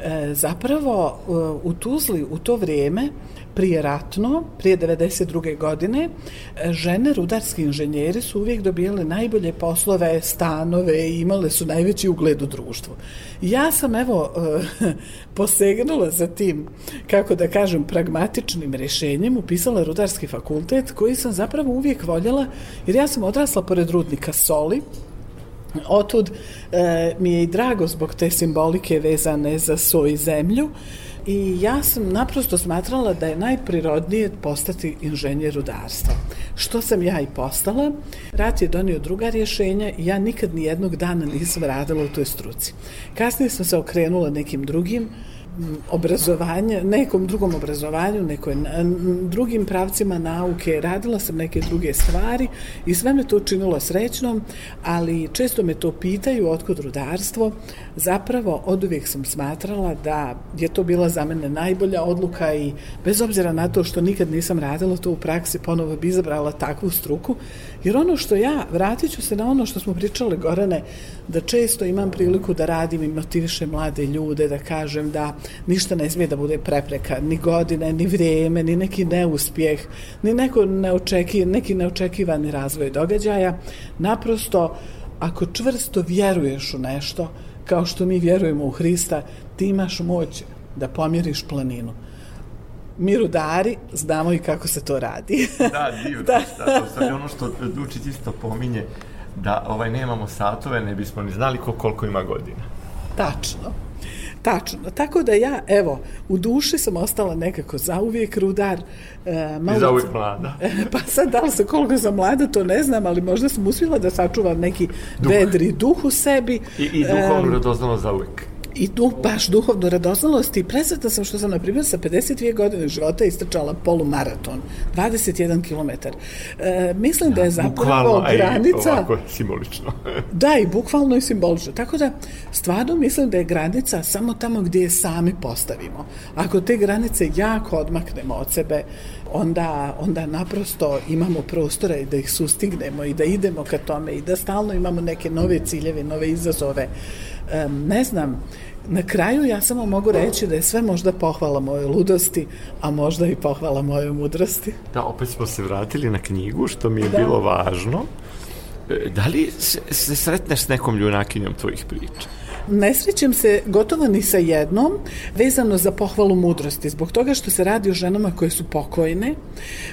C: E, zapravo u Tuzli u to vrijeme prije ratno, prije 92. godine, e, žene rudarski inženjeri su uvijek dobijale najbolje poslove, stanove i imale su najveći ugled u društvu. Ja sam evo posegnula za tim, kako da kažem, pragmatičnim rješenjem, upisala rudarski fakultet koji sam zapravo uvijek voljela, jer ja sam odrasla pored rudnika Soli, Otud e, mi je i drago zbog te simbolike vezane za svoj zemlju i ja sam naprosto smatrala da je najprirodnije postati inženjer rudarstva. Što sam ja i postala. Rat je donio druga rješenja i ja nikad ni jednog dana nisam radila u toj struci. Kasnije sam se okrenula nekim drugim obrazovanja, nekom drugom obrazovanju, nekoj drugim pravcima nauke, radila sam neke druge stvari i sve me to učinilo srećnom, ali često me to pitaju otkud rudarstvo. Zapravo, od uvijek sam smatrala da je to bila za mene najbolja odluka i bez obzira na to što nikad nisam radila to u praksi, ponovo bi izabrala takvu struku, jer ono što ja, vratit ću se na ono što smo pričale Gorane, da često imam priliku da radim i motivišem mlade ljude, da kažem da ništa ne smije da bude prepreka, ni godine, ni vrijeme, ni neki neuspjeh, ni neko neočeki, neki neočekivani razvoj događaja. Naprosto, ako čvrsto vjeruješ u nešto, kao što mi vjerujemo u Hrista, ti imaš moć da pomjeriš planinu. Mi rudari znamo i kako se to radi.
B: da, divno. da. da, to sad ono što Dučić isto pominje, da ovaj nemamo satove, ne bismo ni znali ko, koliko ima godina.
C: Tačno. Tačno. Tako da ja, evo, u duši sam ostala nekako zauvijek rudar.
B: E, malo I zauvijek mlada.
C: pa sad, da li se koliko sam mlada, to ne znam, ali možda sam uspjela da sačuvam neki duh. vedri duh u sebi.
B: I, i duhovno e, radoznalo zauvijek
C: i tu baš duhovno radoznalost i presretna sam što sam, na primjer, sa 52 godine života istrčala polumaraton, 21 km. E, mislim da je zapravo bukvalno, granica...
B: ovako simbolično.
C: da, i bukvalno i simbolično. Tako da, stvarno mislim da je granica samo tamo gdje je sami postavimo. Ako te granice jako odmaknemo od sebe, onda, onda naprosto imamo prostora i da ih sustignemo i da idemo ka tome i da stalno imamo neke nove ciljeve, nove izazove ne znam, na kraju ja samo mogu reći da je sve možda pohvala moje ludosti, a možda i pohvala moje mudrosti.
B: Da, opet smo se vratili na knjigu, što mi je da. bilo važno. E, da li se, se sretneš s nekom ljunakinjom tvojih priča?
C: Ne srećem se gotovo ni sa jednom vezano za pohvalu mudrosti, zbog toga što se radi o ženama koje su pokojne.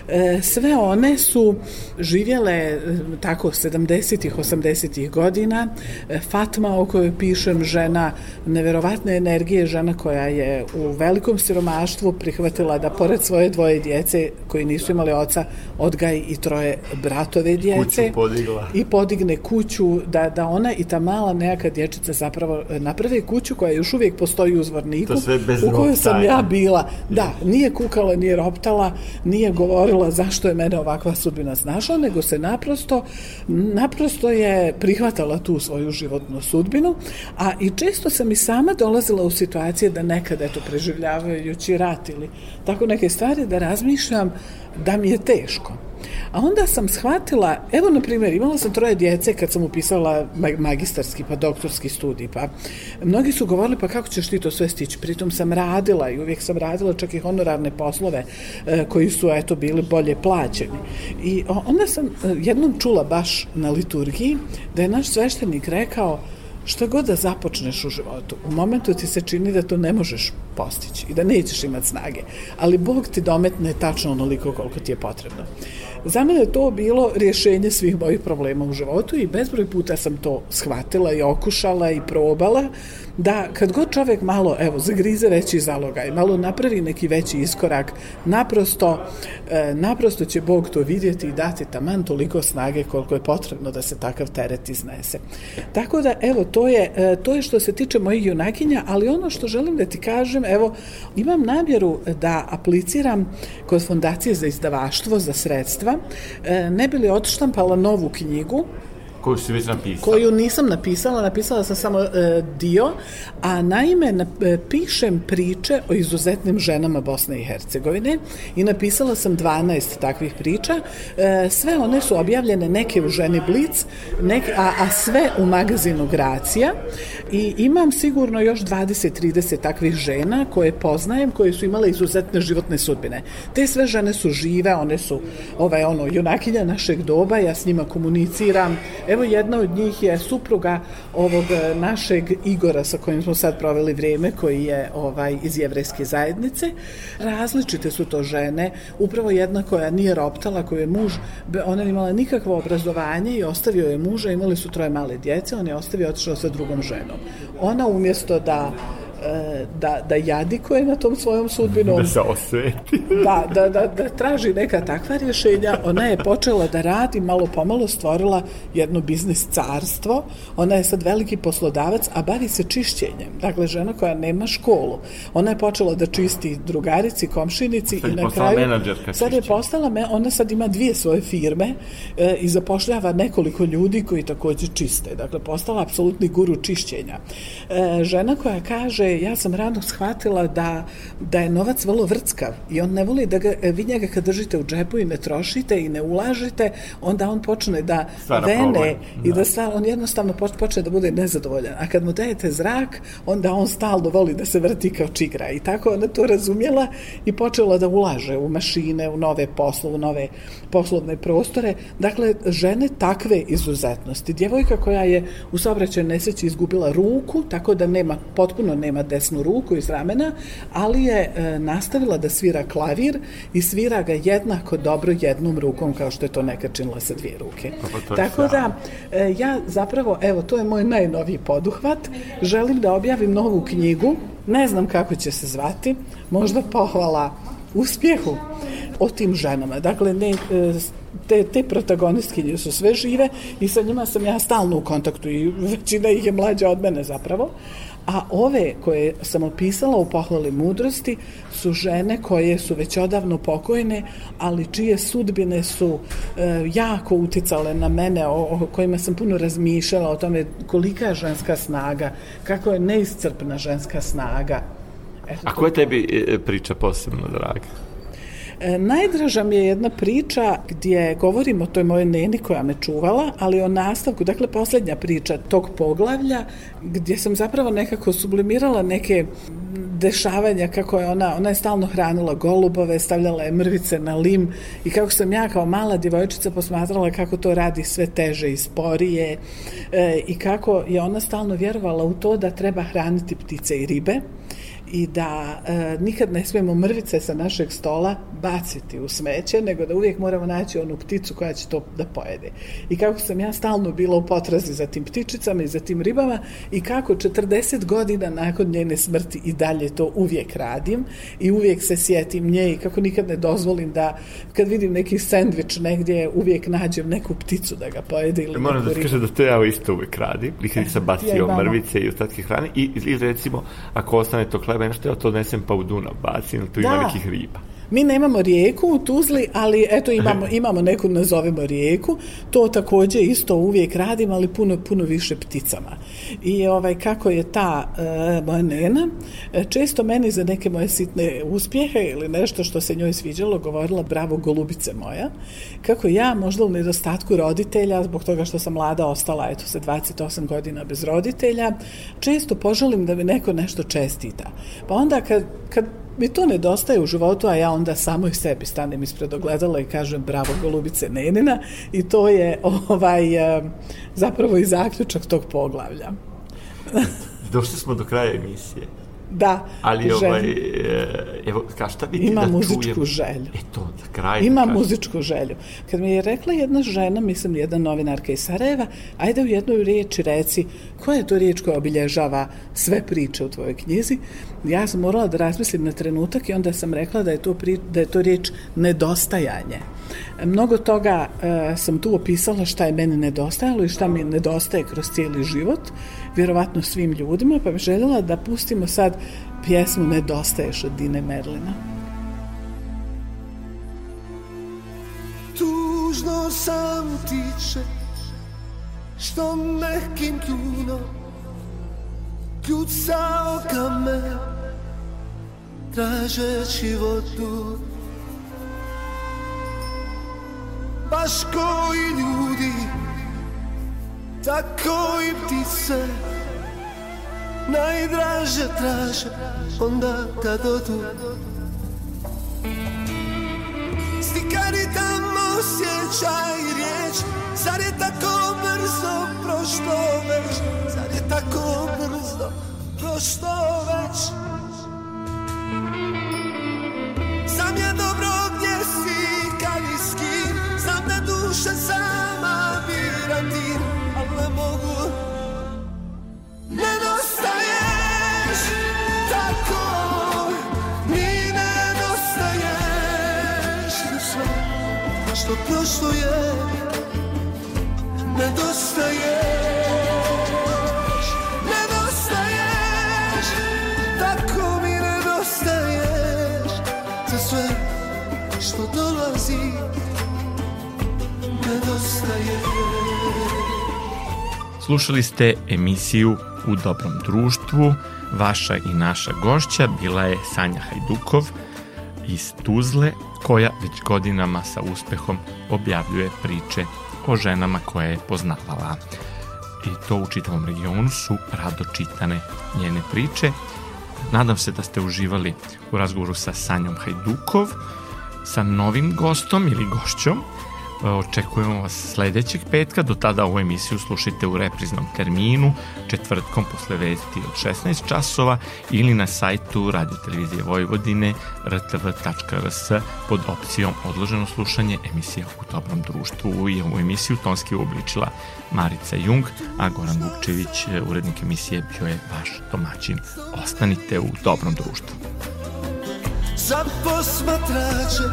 C: E, sve one su živjele e, tako 70-ih, 80-ih godina. E, Fatma o kojoj pišem, žena neverovatne energije, žena koja je u velikom siromaštvu prihvatila da pored svoje dvoje djece koji nisu imali oca, odgaj i troje bratove djece. I podigne kuću, da, da ona i ta mala nejaka dječica zapravo naprave kuću koja još uvijek postoji u Zvorniku, u kojoj sam ja bila. Da, nije kukala, nije roptala, nije govorila zašto je mene ovakva sudbina snašla, nego se naprosto, naprosto je prihvatala tu svoju životnu sudbinu, a i često sam i sama dolazila u situacije da nekad, eto, preživljavajući rat ili tako neke stvari, da razmišljam da mi je teško A onda sam shvatila, evo na primjer, imala sam troje djece kad sam upisala magistarski pa doktorski studij, pa mnogi su govorili pa kako ćeš ti to sve stići, pritom sam radila i uvijek sam radila čak i honorarne poslove e, koji su eto bili bolje plaćeni. I onda sam e, jednom čula baš na liturgiji da je naš sveštenik rekao što god da započneš u životu, u momentu ti se čini da to ne možeš postići i da nećeš imati snage, ali Bog ti dometne tačno onoliko koliko ti je potrebno. Za mene je to bilo rješenje svih mojih problema u životu i bezbroj puta sam to shvatila i okušala i probala da kad god čovek malo, evo, zagrize veći zalogaj, malo napravi neki veći iskorak, naprosto, e, naprosto će Bog to vidjeti i dati taman toliko snage koliko je potrebno da se takav teret iznese. Tako da, evo, to je, e, to je što se tiče mojih junakinja, ali ono što želim da ti kažem, evo, imam namjeru da apliciram kod Fondacije za izdavaštvo za sredstva, e, ne bi odštampala novu knjigu
B: Koju si već napisala?
C: Koju nisam napisala, napisala sam samo e, dio, a naime na, e, pišem priče o izuzetnim ženama Bosne i Hercegovine i napisala sam 12 takvih priča. E, sve one su objavljene, neke u ženi Blic, neke, a, a sve u magazinu Gracija i imam sigurno još 20-30 takvih žena koje poznajem, koje su imale izuzetne životne sudbine. Te sve žene su žive, one su ovaj, ono, junakinja našeg doba, ja s njima komuniciram, Evo jedna od njih je supruga ovog e, našeg Igora sa kojim smo sad proveli vrijeme, koji je ovaj iz jevrejske zajednice. Različite su to žene, upravo jedna koja nije roptala, koju je muž, ona imala nikakvo obrazovanje i ostavio je muža, imali su troje male djece, on je ostavio otišao sa drugom ženom. Ona umjesto da da, da jadikuje na tom svojom sudbinom.
B: Da se osveti.
C: da, da, da, da traži neka takva rješenja. Ona je počela da radi, malo pomalo stvorila jedno biznis carstvo. Ona je sad veliki poslodavac, a bavi se čišćenjem. Dakle, žena koja nema školu. Ona je počela da čisti drugarici, komšinici
B: sad
C: i
B: na
C: kraju... Sad je postala, me, ona sad ima dvije svoje firme e, i zapošljava nekoliko ljudi koji takođe čiste. Dakle, postala apsolutni guru čišćenja. E, žena koja kaže ja sam rano shvatila da, da je novac vrlo vrtskav i on ne voli da ga, vi njega kad držite u džepu i ne trošite i ne ulažete, onda on počne da
B: Stvara
C: vene
B: problem.
C: i
B: Da.
C: da sta, on jednostavno poč- počne da bude nezadovoljan. A kad mu dajete zrak, onda on stalno voli da se vrti kao čigra. I tako ona to razumjela i počela da ulaže u mašine, u nove posle, u nove poslovne prostore. Dakle, žene takve izuzetnosti. Djevojka koja je u saobraćaju nesreći izgubila ruku, tako da nema, potpuno nema desnu ruku iz ramena, ali je e, nastavila da svira klavir i svira ga jednako dobro jednom rukom kao što je to nekad činila sa dvije ruke.
B: Pa je
C: Tako da, e, ja zapravo, evo, to je moj najnoviji poduhvat. Želim da objavim novu knjigu, ne znam kako će se zvati, možda pohvala uspjehu o tim ženama. Dakle, ne, e, te, te protagonistkinje su sve žive i sa njima sam ja stalno u kontaktu i većina ih je mlađa od mene zapravo. A ove koje sam opisala u pohvali mudrosti su žene koje su već odavno pokojne, ali čije sudbine su e, jako uticale na mene, o, o kojima sam puno razmišljala, o tome kolika je ženska snaga, kako je neiscrpna ženska snaga. Eto,
B: A koja tebi e, priča posebno draga?
C: E, najdraža mi je jedna priča gdje govorim o toj mojoj neni koja me čuvala, ali o nastavku, dakle posljednja priča tog poglavlja gdje sam zapravo nekako sublimirala neke dešavanja kako je ona, ona je stalno hranila golubove, stavljala je mrvice na lim i kako sam ja kao mala djevojčica posmatrala kako to radi sve teže i sporije e, i kako je ona stalno vjerovala u to da treba hraniti ptice i ribe i da e, nikad ne smijemo mrvice sa našeg stola baciti u smeće, nego da uvijek moramo naći onu pticu koja će to da pojede. I kako sam ja stalno bila u potrazi za tim ptičicama i za tim ribama i kako 40 godina nakon njene smrti i dalje to uvijek radim i uvijek se sjetim nje i kako nikad ne dozvolim da kad vidim neki sendvič negdje uvijek nađem neku pticu da ga pojede ili
B: Moram da kažem da to ja isto uvek radim. Nikad nisam
C: Ja
B: bacio
C: mama.
B: mrvice i ostatke hrane. I, i recimo, ako ostane to kleba, nešto ja to odnesem pa u Dunav bacim, tu ima
C: Da.
B: nekih riba.
C: Mi nemamo rijeku u Tuzli, ali eto imamo, imamo neku nazovemo rijeku. To takođe isto uvijek radim, ali puno, puno više pticama. I ovaj, kako je ta e, moja nena, e, često meni za neke moje sitne uspjehe ili nešto što se njoj sviđalo govorila bravo golubice moja. Kako ja možda u nedostatku roditelja, zbog toga što sam mlada ostala, eto se 28 godina bez roditelja, često poželim da mi neko nešto čestita. Pa onda kad, kad mi to nedostaje u životu, a ja onda samo i sebi stanem ispred ogledala i kažem bravo golubice Nenina i to je ovaj eh, zapravo i zaključak tog poglavlja.
B: Došli smo do kraja emisije.
C: Da,
B: Ali ovaj, e, evo, ka šta bi
C: Ima
B: da
C: muzičku
B: čujem?
C: želju.
B: E to, za kraj.
C: Ima
B: da kažem.
C: muzičku želju. Kad mi je rekla jedna žena, mislim jedna novinarka iz Sarajeva, ajde u jednoj riječi reci koja je to riječ koja obilježava sve priče u tvojoj knjizi. Ja sam morala da razmislim na trenutak i onda sam rekla da je to, pri, da je to riječ nedostajanje. Mnogo toga e, sam tu opisala šta je meni nedostajalo i šta mi nedostaje kroz cijeli život, vjerovatno svim ljudima, pa bih željela da pustimo sad pjesmu Nedostaješ od Dine Merlina.
E: Tužno sam ti će
F: što mehkim kljunom kljucao kamen tražeći vodu baš koji ljudi tako i ptice najdraže traže onda kad odu. Stikari tamo osjećaj riječ Zar je tako brzo prošlo već? Zar je tako brzo prošlo već Znam je dobro gdje si kad i s kim Znam da duša sama
B: Slušali ste emisiju U dobrom društvu. Vaša i naša gošća bila je Sanja Hajdukov iz Tuzle, koja već godinama sa uspehom objavljuje priče o ženama koje je poznavala. I to u čitavom regionu su rado čitane njene priče. Nadam se da ste uživali u razgovoru sa Sanjom Hajdukov, sa novim gostom ili gošćom, Očekujemo vas sledećeg petka, do tada ovu emisiju slušajte u repriznom terminu, četvrtkom posle vesti od 16 časova ili na sajtu Radio Televizije Vojvodine rtv.rs pod opcijom odloženo slušanje emisija u dobrom društvu i ovu emisiju tonski uobličila Marica Jung, a Goran Vukčević, urednik emisije, bio je vaš domaćin. Ostanite u dobrom društvu.
F: Za posmatrače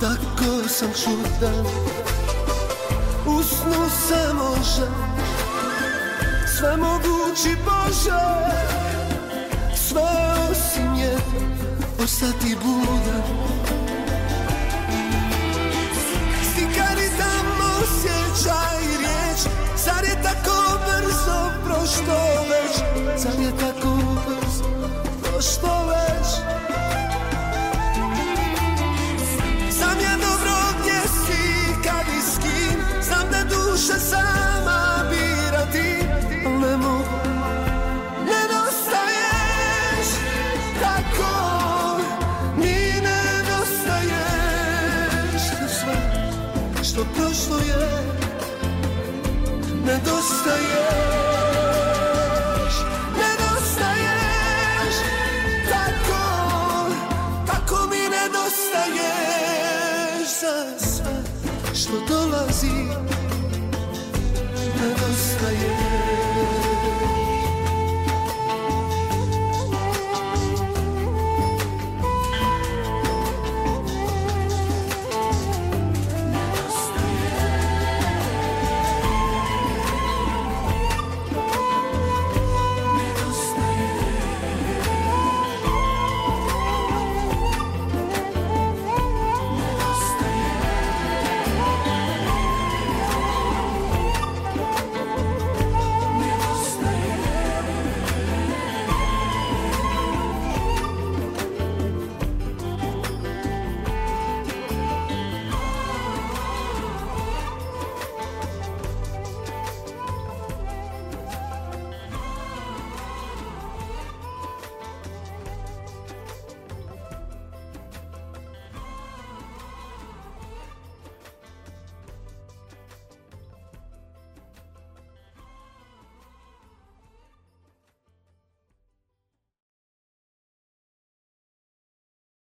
F: Tako sam čudan. U snu se može. Sve mogući Bože. Sve osim jedno Ostati budan. Stikari tamo osjećaj riječ. Zar je tako brzo prošlo već? Zar je tako